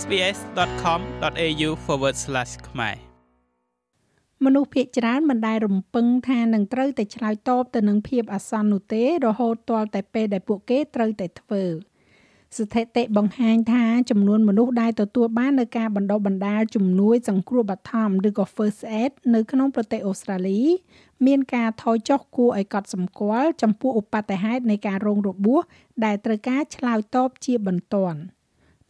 sbs.com.au/ ខ្មែរមនុស្សភាគច្រើនមិនដែលរំពឹងថានឹងត្រូវតែឆ្លើយតបទៅនឹងភាពអាសន្ននោះទេ រហូតទាល់តែពេលដែលពួកគេត្រូវតែធ្វើស្ថិតិបង្ហាញថាចំនួនមនុស្សដែលទទួលបាននូវការបណ្ដុះបណ្ដាលជំនួយ សង្គ្រោះបឋមឬក៏ First Aid នៅក្នុងប្រទេសអូស្ត្រាលី មានការថយចុះគួរឲ្យកត់សម្គាល់ចំពោះឧបទ្ទហេតុនៃការរងរបួសដែលត្រូវការឆ្លើយតបជាបន្ទាន់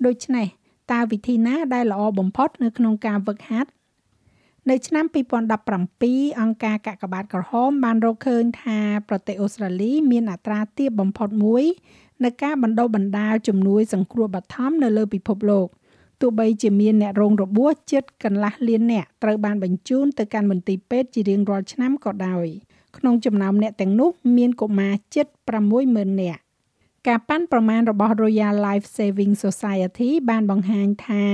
ដូច្នេះ តើវិធីណាដែលល្អបំផុតនៅក្នុងការវឹកហាត់នៅឆ្នាំ2017អង្គការកាកបាទក្រហមបានរកឃើញថាប្រទេសអូស្ត្រាលីមានអត្រាទាបបំផុតមួយនៅការបណ្ដុះបណ្ដាលជំនួយសង្គ្រោះបឋមនៅលើពិភពលោកទោះបីជាមានអ្នករងរបួសជិតកន្លះលានអ្នកត្រូវបានបញ្ជូនទៅកាន់មន្ទីរពេទ្យជារៀងរាល់ឆ្នាំក៏ដោយក្នុងចំណោមអ្នកទាំងនោះមានកុមារជិត60000នាក់ ការប៉ាន់ប្រមាណរបស់ Royal Life Saving Society បានបង្ហាញថា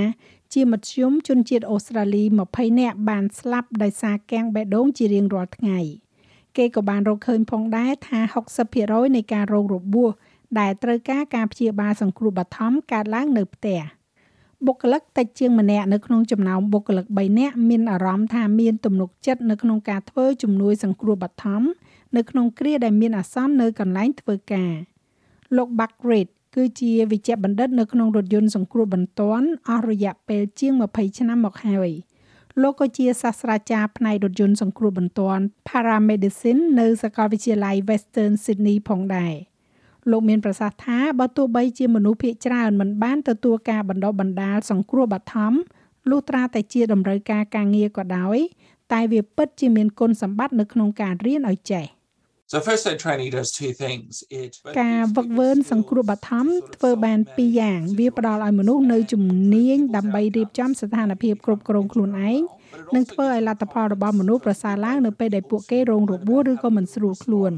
ជាមធ្យមជនជាតិអូស្ត្រាលី20នាក់បានស្លាប់ដោយសារកាំងបេះដូងជារៀងរាល់ថ្ងៃគេក៏បានរកឃើញផងដែរថា60%នៃការរងរបួសដែលត្រូវការការព្យាបាលសង្គ្រោះបឋមកើតឡើងនៅផ្ទះបុគ្គលិកតិចជាងម្នាក់នៅក្នុងចំណោមបុគ្គលិក3នាក់មានអារម្មណ៍ថាមានទំនុកចិត្តនៅក្នុងការធ្វើជំនួយសង្គ្រោះបឋមនៅក្នុងគ្រាដែលមានអាសន្ននៅកន្លែងធ្វើការ លោក Buckreed គឺជាវិជ្ជបណ្ឌិតនៅក្នុងរថយន្តសង្គ្រោះបន្ទាន់អស់រយៈពេលជាង20ឆ្នាំមកហើយលោកក៏ជាសាស្ត្រាចារ្យផ្នែករថយន្តសង្គ្រោះបន្ទាន់ Paramedicine នៅសាកលវិទ្យាល័យ Western Sydney ផងដែរលោកមានប្រសាសន៍ថាបើទោះបីជាមនុស្សភាគច្រើនមិនបានទទួលការបណ្ដុះបណ្ដាលសង្គ្រោះបឋមលុះត្រាតែជាតម្រូវការការងារក៏ដោយ តែវាពិតជាមានគុណសម្បត្តិនៅក្នុងការរៀនឲ្យចេះ។ So first aid training does two things. It ការវឹកវើសង្គ្រោះបឋមធ្វើបានពីរយ៉ាង វាផ្ដល់ឲ្យមនុស្សនៅជំនាញដើម្បីរៀបចំស្ថានភាពគ្រប់គ្រងខ្លួនឯងនិងធ្វើឲ្យលទ្ធផលរបស់មនុស្សប្រសើរឡើងនៅពេលដែលពួកគេរងរបួសឬក៏មិនស្រួលខ្លួន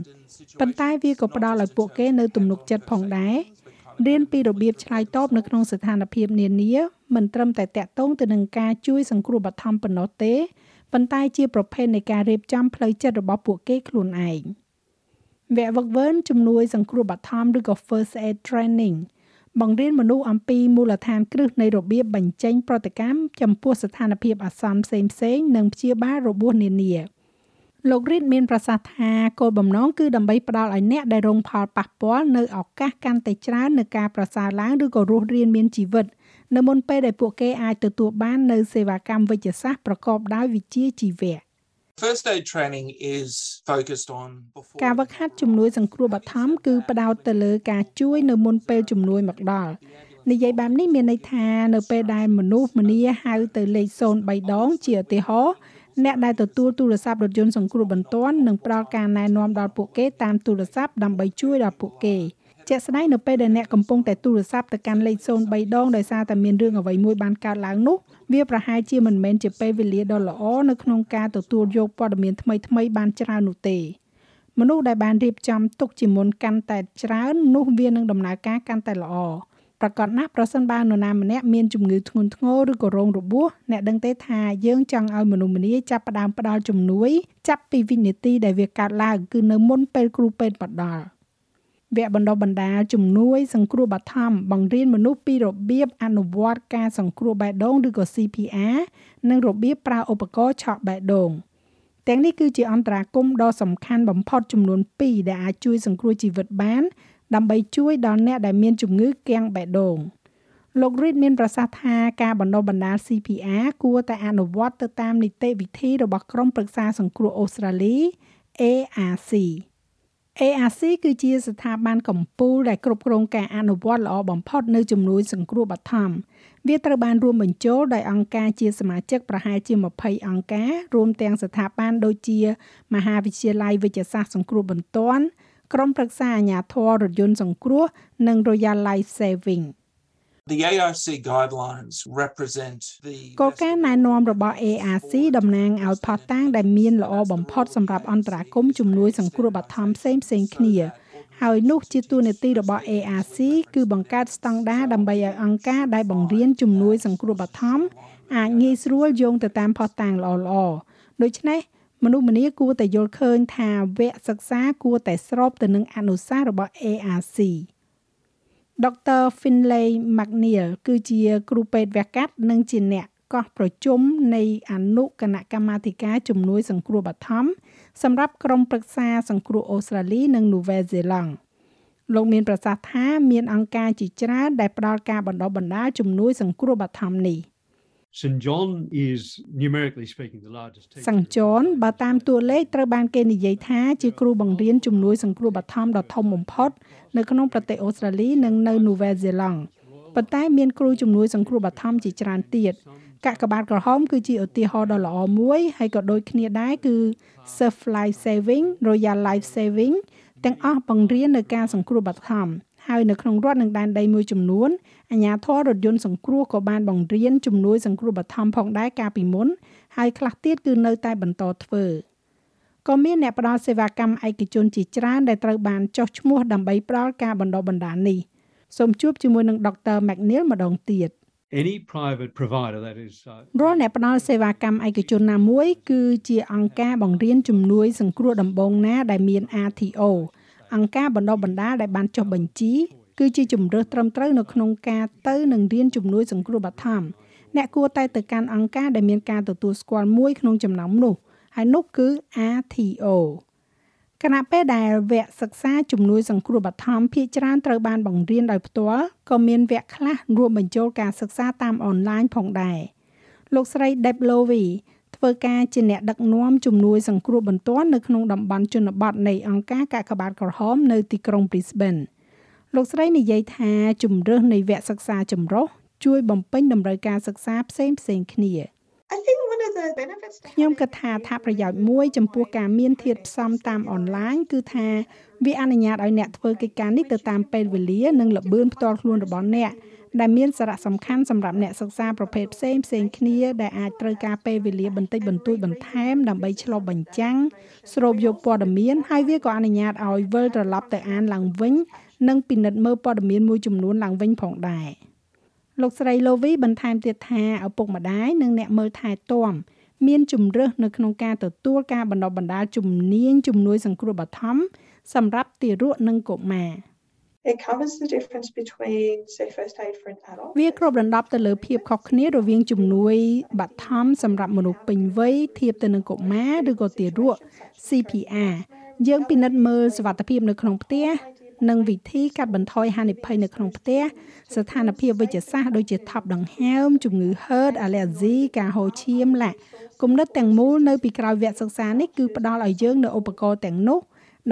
ប៉ុន្តែវាក៏ផ្ដល់ឲ្យពួកគេនៅទំនុកចិត្តផងដែររៀនពីរបៀបឆ្លើយតបនៅក្នុងស្ថានភាពនានាមិនត្រឹមតែតាក់ទងទៅនឹងការជួយសង្គ្រោះបឋមប៉ុណ្ណោះទេប៉ុន្តែជាប្រភេទនៃការរៀបចំផ្លូវចិត្តរបស់ពួកគេខ្លួនឯង។ វគ្គវឹកវើជំនួយសង្គ្រោះបឋមឬក៏ First Aid Training បង្រៀនមនុស្សអំពីមូលដ្ឋានគ្រឹះនៃរបៀបបញ្ចេញប្រតិកម្មចំពោះស្ថានភាពអាសន្នផ្សេងៗនិងព្យាបាលរបួសនានាលោករីតមានប្រសាសន៍ថាគោលបំណងគឺដើម្បីផ្ដល់ឲ្យអ្នកដែលរងផលប៉ះពាល់នៅឱកាសកាន់តែច្រើននៃការប្រសើរឡើងឬក៏រស់រានមានជីវិតនៅមុនពេលដែលពួកគេអាចទទួលបាននៅសេវាកម្មវិទ្យាសាស្ត្រប្រកបដោយវិជ្ជាជីវៈ First aid training is focused on ការវឹកហាត់ជំនួយសង្គ្រោះបឋមគឺផ្ដោតទៅលើការជួយនៅមុនពេលជំនួយមកដល់និយាយបែបនេះមានន័យថានៅពេលដែលមនុស្សម្នាហៅទៅលេខ03ដងជាឧទាហរណ៍ អ្នកដែលទទួលទូរស័ព្ទរថយន្តសង្គ្រោះបន្ទាន់នឹងផ្ដល់ការណែនាំដល់ពួកគេតាមទូរស័ព្ទដើម្បីជួយដល់ពួកគេជាក់ស្ដែងនៅពេលដែលអ្នកកំពុងតែទូរស័ព្ទទៅកាន់លេខ03ដងដោយសារតែមានរឿងអ្វីមួយបានកើតឡើងនោះវាប្រហែលជាមិនមែនជាពេលវេលាដ៏ល្អនៅក្នុងការទទួលយកព័ត៌មានថ្មីថ្មីបានច្រើននោះទេមនុស្សដែលបានរៀបចំទុកជាមុនកាន់តែច្រើននោះវានឹងដំណើរការកាន់តែល្អ ប្រកបណាស់ប្រសិនបើនរណាម្នាក់មានជំងឺធ្ងន់ធ្ងរឬក៏រងរបួសអ្នកដឹងទេថាយើងចង់ឲ្យមនុស្សម្នាចាប់ផ្ដើមផ្ដល់ជំនួយចាប់ពីវិនាទីដែលវាកើតឡើងគឺនៅមុនពេលគ្រូពេទ្យមកដល់វគ្គបណ្ដុះបណ្ដាលជំនួយសង្គ្រោះបឋមបង្រៀនមនុស្សពីរបៀបអនុវត្តការសង្គ្រោះបេះដូងឬក៏ CPR និងរបៀបប្រើឧបករណ៍ឆក់បេះដូងទាំងនេះគឺជាអន្តរាគមដ៏សំខាន់បំផុតចំនួន2ដែលអាចជួយសង្គ្រោះជីវិតបាន ដើម្បីជួយដល់អ្នកដែលមានជំងឺគាំងបេះដូងលោក Reed មានប្រសាសន៍ថាការបណ្ដុះបណ្ដាល CPR គួរតែអនុវត្តទៅតាមនីតិវិធីរបស់ក្រុមប្រឹក្សាសង្គ្រោះអូស្ត្រាលី ARC ARC គឺជាស្ថាប័នកម្ពុជាដែលគ្រប់គ្រងការអនុវត្តល្អបំផុតនៅជំនួយសង្គ្រោះបឋមវាត្រូវបានរួមបញ្ចូលដោយអង្គការជាសមាជិកប្រហែលជា20អង្គការរួមទាំងស្ថាប័នដូចជា មហាវិទ្យាល័យវិទ្យាសាស្ត្រសង្គ្រោះបន្ទាន់ ក្រុមប្រឹក្សាអាជ្ញាធររថយន្តសង្គ្រោះនិង Royal Life Saving The ARC guidelines represent the គោលការណ៍ណែនាំរបស់ ARC តំណាងឲ្យផុសតាងដែលមានល្អបំផុតសម្រាប់អន្តរាគមជំនួយសង្គ្រោះបឋមផ្សេងផ្សេងគ្នាហើយនោះជាទូនាទីរបស់ ARC គឺបង្កើតស្តង់ដារដើម្បីឲ្យអង្គការដែលបង្រៀនជំនួយសង្គ្រោះបឋមអាចងាយស្រួលយោងទៅតាមផុសតាងល្អៗដូច្នេះ មនុស្សម្នាគួរតែយល់ឃើញថាវគ្គសិក្សាគួរតែស្របទៅនឹងអនុសាសន៍របស់ ARC ដុកទ័រ Finlay McNeil គឺជាគ្រូពេទ្យវះកាត់និងជាអ្នកកោះប្រជុំនៃអនុគណៈកម្មាធិការជំនួយសង្គ្រោះបឋមសម្រាប់ក្រុមប្រឹក្សាសង្គ្រោះអូស្ត្រាលី និងនូវែលសេឡង់លោកមានប្រសាសន៍ថាមានអង្គការជាច្រើនដែលផ្ដល់ការបណ្ដុះបណ្ដាលជំនួយសង្គ្រោះបឋមនេះ St John is numerically speaking the largest សង្ចនបើតាមតួលេខត្រូវបានគេនិយាយថាជាគ្រូបង្រៀនជំនួយសង្គ្រោះបឋមដ៏ធំបំផុតនៅក្នុងប្រទេសអូស្ត្រាលីនិងនៅនូវែលសេឡង់ប៉ុន្តែមានគ្រូជំនួយសង្គ្រោះបឋមជាច្រើនទៀតកាកបាទក្រហមគឺជាឧទាហរណ៍ដ៏ល្អមួយហើយក៏ដូចគ្នាដែរគឺ Surf Life Saving Royal Life Saving ទាំងអស់បង្រៀននៅការសង្គ្រោះបឋម ហើយនៅក្នុងរដ្ឋនិងដែនដីមួយចំនួនអាជ្ញាធររថយន្តសង្គ្រោះក៏បានបង្រៀនជំនួយសង្គ្រោះបឋមផងដែរកាលពីមុនហើយខ្លះទៀតគឺនៅតែបន្តធ្វើក៏មានអ្នកផ្ដល់សេវាកម្មឯកជនជាច្រើនដែលត្រូវបានចុះឈ្មោះដើម្បីផ្ដល់ការបណ្ដុះបណ្ដាលនេះសូមជួបជាមួយនឹងដុកទ័រ McNeil ម្ដងទៀត any private provider that is uh, រាល់អ្នកផ្ដល់សេវាកម្មឯកជនណាមួយ គឺជាអង្គការបង្រៀនជំនួយសង្គ្រោះដំបូងណាដែលមាន RTO អង្គការបណ្ដុះបណ្ដាលដែលបានចុះបញ្ជីគឺជាជំរើសត្រឹមត្រូវនៅក្នុងការទៅនឹងរៀនជំនួយសង្គ្រោះបឋមអ្នកគួរតែទៅកាន់អង្គការដែលមានការទទួលស្គាល់មួយក្នុងចំណោមនោះហើយនោះគឺ RTO គណៈពេលដែលវគ្គសិក្សាជំនួយសង្គ្រោះបឋមភាគច្រើនត្រូវបានបង្រៀនដោយផ្ទាល់ក៏មានវគ្គខ្លះរួមបញ្ចូលការសិក្សាតាមអនឡាញផងដែរលោកស្រី Deb Lowy ធ្វើការជាអ្នកដឹកនាំជំនួយសង្គ្រោះបន្ទាន់នៅក្នុងតំបន់ជនបទនៃអង្គការកាកបាទក្រហមនៅទីក្រុង Brisbane លោកស្រីនិយាយថាជំរើសនៃវគ្គសិក្សាចម្រុះជួយបំពេញតម្រូវការសិក្សាផ្សេងផ្សេងគ្នា I think one of the benefits ខ្ញុំគិតថាថាប្រយោជន៍មួយចំពោះការមានធាតុផ្សំតាមអនឡាញគឺថាវាអនុញ្ញាតឲ្យអ្នកធ្វើកិច្ចការនេះទៅតាមពេលវេលានិងល្បឿនផ្ទាល់ខ្លួនរបស់អ្នក ដែលមានសារៈសំខាន់សម្រាប់អ្នកសិក្សាប្រភេទផ្សេងផ្សេងគ្នាដែលអាចត្រូវការពេលវេលាបន្តិចបន្តួចបន្ថែមដើម្បីឆ្លុះបញ្ចាំងស្រូបយកព័ត៌មានហើយវាក៏អនុញ្ញាតឲ្យវិលត្រឡប់ទៅអានឡើងវិញ និងពិនិត្យមើលព័ត៌មានមួយចំនួនឡើងវិញផងដែរលោកស្រី Lovi បន្ថែមទៀតថាឪពុកម្ដាយនិងអ្នកមើលថែទាំមានជំរើសនៅក្នុងការទទួលការបណ្ដុះបណ្ដាលជំនាញជំនួយសង្គ្រោះបឋមសម្រាប់ទារកនិងកុមារ it covers the difference between say first aid for an adult វាគ្របដណ្ដប់ទៅលើភាពខុសគ្នារវាងជំនួយបឋមសម្រាប់មនុស្សពេញវ័យធៀបទៅនឹងកុមារឬក៏ទារក CPR យើងពិនិត្យមើលសវត្ថភាពនៅក្នុងផ្ទះនិងវិធីកាត់បន្ថយហានិភ័យនៅក្នុងផ្ទះស្ថានភាពវិជ្ជសាស្ត្រដូចជាថប់ដង្ហើមជំងឺ HERD allergy ការហូរឈាមឡាក់គំនិតទាំងមូលនៅពីក្រោយវគ្គសិក្សានេះគឺផ្ដល់ឲ្យយើងនូវឧបករណ៍ទាំងនោះ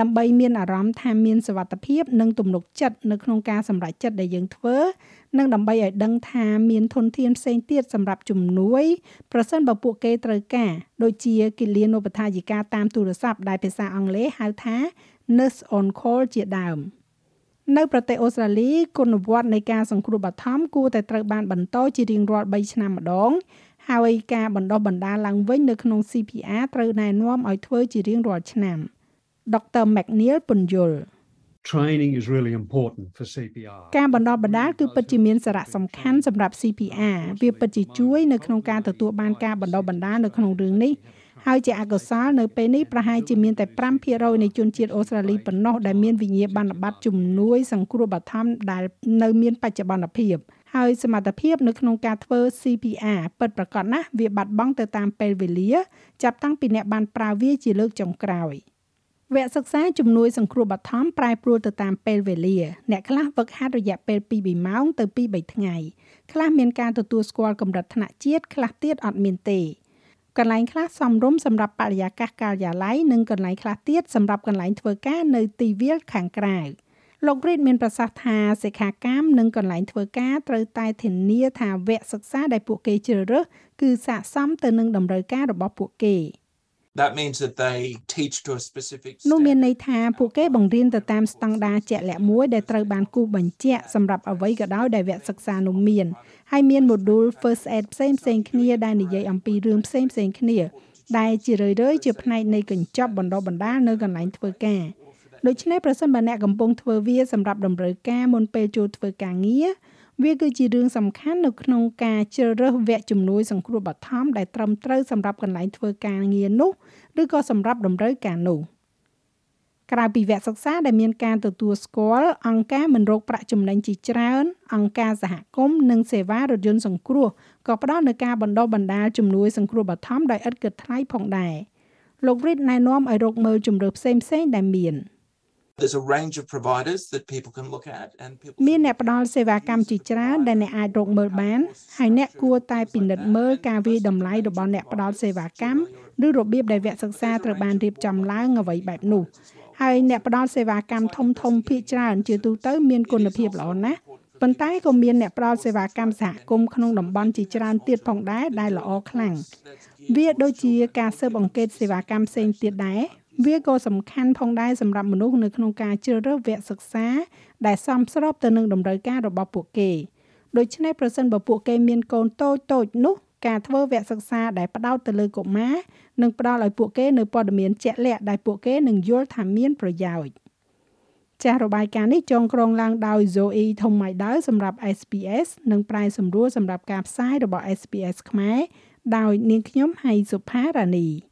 ដើម្បីមានអារម្មណ៍ថាមានសវត្ថភាពនិងទំនុកចិត្តនៅក្នុងការសម្រេចចិត្តដែលយើងធ្វើនិងដើម្បីឲ្យដឹងថាមានធនធានផ្សេងទៀតសម្រាប់ជំនួយប្រសិនបើពួកគេត្រូវការដូចជាគិលានុបដ្ឋាយិកាតាមទូរស័ព្ទដែលភាសាអង់គ្លេសហៅថា nurse on call ជាដើមនៅប្រទេសអូស្ត្រាលីគុណវត្តនៃការសង្គ្រោះបឋមគួរតែត្រូវបានបន្តជារៀងរាល់3ឆ្នាំម្ដង ហើយការបណ្ដុះបណ្ដាលឡើងវិញនៅក្នុង CPR ត្រូវណែនាំឲ្យធ្វើជារៀងរាល់ឆ្នាំ។ ដុកទ័រ McNeil ពន្យល់ training is really important for CPR ការបណ្ដុះបណ្ដាលគឺពិតជាមានសារៈសំខាន់សម្រាប់ CPR វាពិតជាជួយនៅក្នុងការទទួលបានការបណ្ដុះបណ្ដាលនៅក្នុងរឿងនេះហើយជាអកុសលនៅពេលនេះប្រហែលជាមានតែ5%នៃជនជាតិអូស្ត្រាលីប៉ុណ្ណោះដែលមានវិញ្ញាបនបត្រជំនួយសង្គ្រោះបឋមដែលនៅមានបច្ចុប្បន្នភាពហើយសមត្ថភាពនៅក្នុងការធ្វើ CPR ពិតប្រាកដណាស់វាបាត់បង់ទៅតាមពេលវេលាចាប់តាំងពីអ្នកបានប្រើវាជាលើកចុងក្រោយ។ វគ្គសិក្សាជំនួយសង្គ្រោះបឋមប្រែប្រួលទៅតាមពេលវេលាអ្នកខ្លះវឹកហាត់រយៈពេល2-3ម៉ោងទៅ2-3ថ្ងៃខ្លះមានការទទួលស្គាល់កម្រិតថ្នាក់ជាតិខ្លះទៀតអត់មានទេកន្លែងខ្លះសមរម្យសម្រាប់បរិយាកាសការិយាល័យនិងកន្លែងខ្លះទៀតសម្រាប់កន្លែងធ្វើការនៅទីវាលខាងក្រៅលោក Reid មានប្រសាសន៍ថាសិក្ខាកាមនិងកន្លែងធ្វើការត្រូវតែធានាថាវគ្គសិក្សាដែលពួកគេជ្រើសរើសគឺស័ក្តិសមទៅនឹងតម្រូវការរបស់ពួកគេ។ that means that they teach to a specific នោះមានន័យថាពួកគេបង្រៀនទៅតាមស្តង់ដារជាក់លាក់មួយដែលត្រូវបានគូសបញ្ជាក់សម្រាប់អ្វីក៏ដោយដែលវគ្គសិក្សានោះមានហើយមាន module first aid ផ្សេងផ្សេងគ្នាដែលនិយាយអំពីរឿងផ្សេងផ្សេងគ្នាដែលជារឿយៗជាផ្នែកនៃកញ្ចប់បណ្ដុះបណ្ដាលនៅកន្លែងធ្វើការដូច្នេះប្រសិនបើអ្នកកំពុងធ្វើវាសម្រាប់តម្រូវការមុនពេលចូលធ្វើការងារ វាគឺជារឿងសំខាន់នៅក្នុងការជ្រើសរើសវគ្គជំនួយសង្គ្រោះបឋមដែលត្រឹមត្រូវសម្រាប់កន្លែងធ្វើការងារនោះឬក៏សម្រាប់តម្រូវការនោះក្រៅពីវគ្គសិក្សាដែលមានការទទួលស្គាល់អង្គការមិនរកប្រាក់ចំណេញជាច្រើន អង្គការសហគមន៍និងសេវារថយន្តសង្គ្រោះក៏ផ្ដល់នូវការបណ្ដុះបណ្ដាលជំនួយសង្គ្រោះបឋមដោយឥតគិតថ្លៃផងដែរលោក Reid ណែនាំឲ្យរកមើលជំរើសផ្សេងៗដែលមាន There's a range of providers that people can look at and people មានអ្នកផ្ដល់សេវាកម្មជាច្រើនដែលអ្នកអាចរកមើលបានហើយអ្នកគួរតែពិនិត្យមើលការវាយតម្លៃរបស់អ្នកផ្ដល់សេវាកម្មឬរបៀបដែលវគ្គសិក្សាត្រូវបានរៀបចំឡើងអ្វីបែបនោះហើយអ្នកផ្ដល់សេវាកម្មធំធំភាគច្រើនជាទូទៅមានគុណភាពល្អណាស់ប៉ុន្តែក៏មានអ្នកផ្ដល់សេវាកម្មសហគមន៍ក្នុងតំបន់ជាច្រើនទៀតផងដែរដែលល្អខ្លាំងវាដូចជាការស៊ើបអង្កេតសេវាកម្មផ្សេងទៀតដែរ វាក៏សំខាន់ផងដែរសម្រាប់មនុស្សនៅក្នុងការជ្រើសរើសវគ្គសិក្សា ដែលសមស្របទៅនឹងតម្រូវការរបស់ពួកគេដូច្នេះប្រសិនបើពួកគេមានកូនតូចតូចនោះការធ្វើវគ្គសិក្សាដែលផ្ដោតទៅលើកុមារនឹងផ្ដល់ឲ្យពួកគេនៅព័ត៌មានជាក់លាក់ដែលពួកគេនឹងយល់ថាមានប្រយោជន៍ចាស់របាយការណ៍នេះចងក្រងឡើងដោយ Zoe Thomaido សម្រាប់ SPS និងប្រែសម្រួលសម្រាប់ការផ្សាយរបស់ SPS ខ្មែរដោយនាងខ្ញុំហៃសុផារ៉ានី